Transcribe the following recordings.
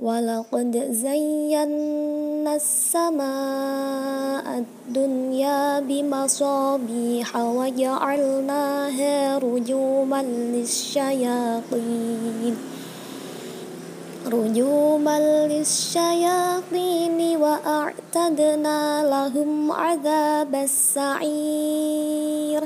ولقد زينا السماء الدنيا بمصابيح وجعلناها رجوما للشياطين. رجوما للشياطين وأعتدنا لهم عذاب السعير.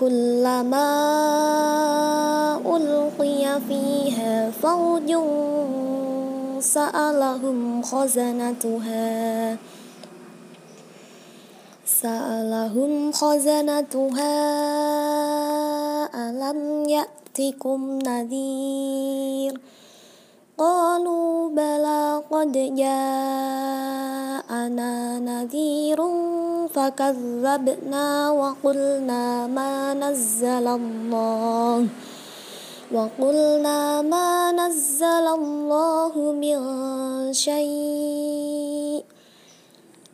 كلما ألقي فيها فوج سألهم خزنتها. سألهم خزنتها ألم يأتكم نذير؟ قالوا بلى قد جاءنا نذير فكذبنا وقلنا ما نزل الله. وقلنا ما نزل الله من شيء.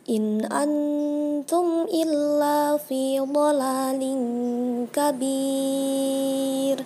إن أنتم إلا في ضلال كبير.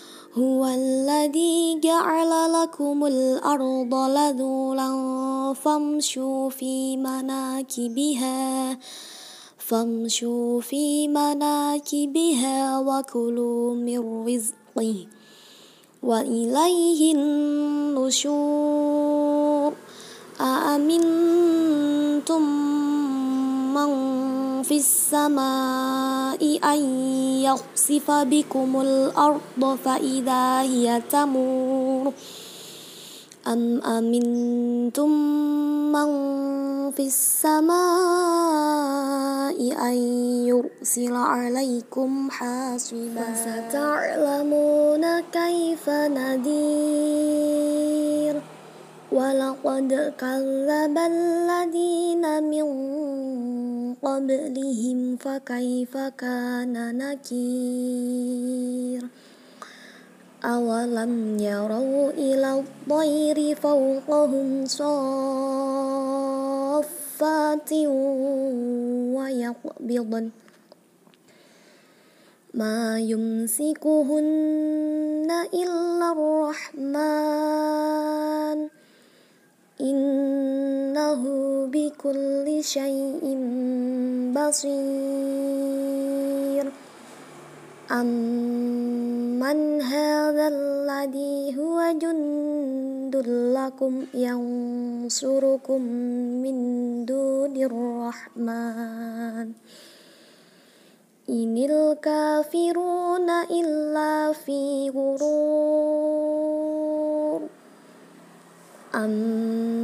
هو الذي جعل لكم الأرض لذولا فامشوا في مناكبها فامشوا في مناكبها وكلوا من رزقه وإليه النشور. أأمنتم من في السماء أن يخسف بكم الأرض فإذا هي تمور. أم أمنتم من في السماء أن يرسل عليكم حاصبا؟ فستعلمون كيف نذير. ولقد كذب الذين من قبلهم فكيف كان نكير؟ أولم يروا إلى الطير فوقهم صافات ويقبضن ما يمسكهن إلا الرحمن. إنه بكل شيء بصير أمن هذا الذي هو جند لكم ينصركم من دون الرحمن إن الكافرون إلا في غرور أمن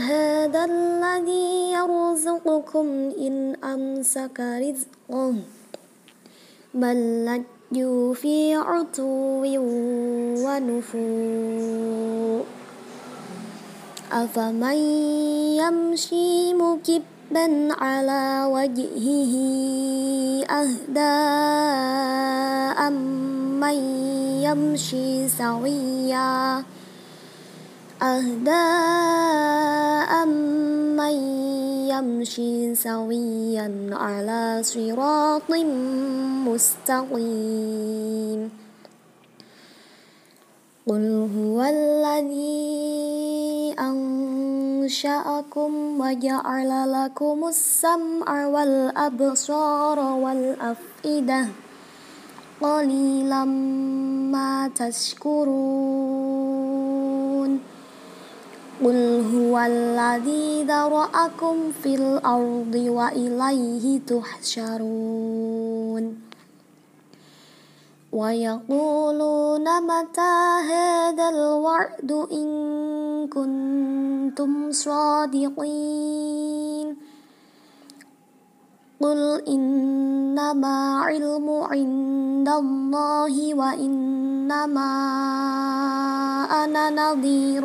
هذا الذي يرزقكم إن أمسك رزقه بل لجوا في عتو ونفور أفمن يمشي مكبا على وجهه أهدى أمن يمشي سويا أهدى أمن يمشي سويا على صراط مستقيم. قل هو الذي أنشأكم وجعل لكم السمع والأبصار والأفئدة. قليلا ما تشكرون. قل هو الذي ذرأكم في الأرض وإليه تحشرون ويقولون متى هذا الوعد إن كنتم صادقين قل إنما علم عند الله وإنما أنا نذير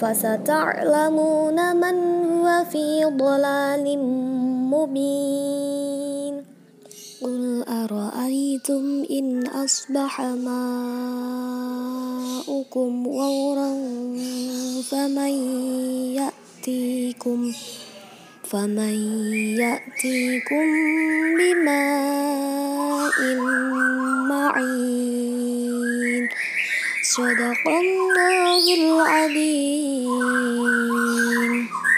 فستعلمون من هو في ضلال مبين. قل أرأيتم إن أصبح ماؤكم غورا فمن يأتيكم فمن يأتيكم بماء معين. Sadaqallahul Alim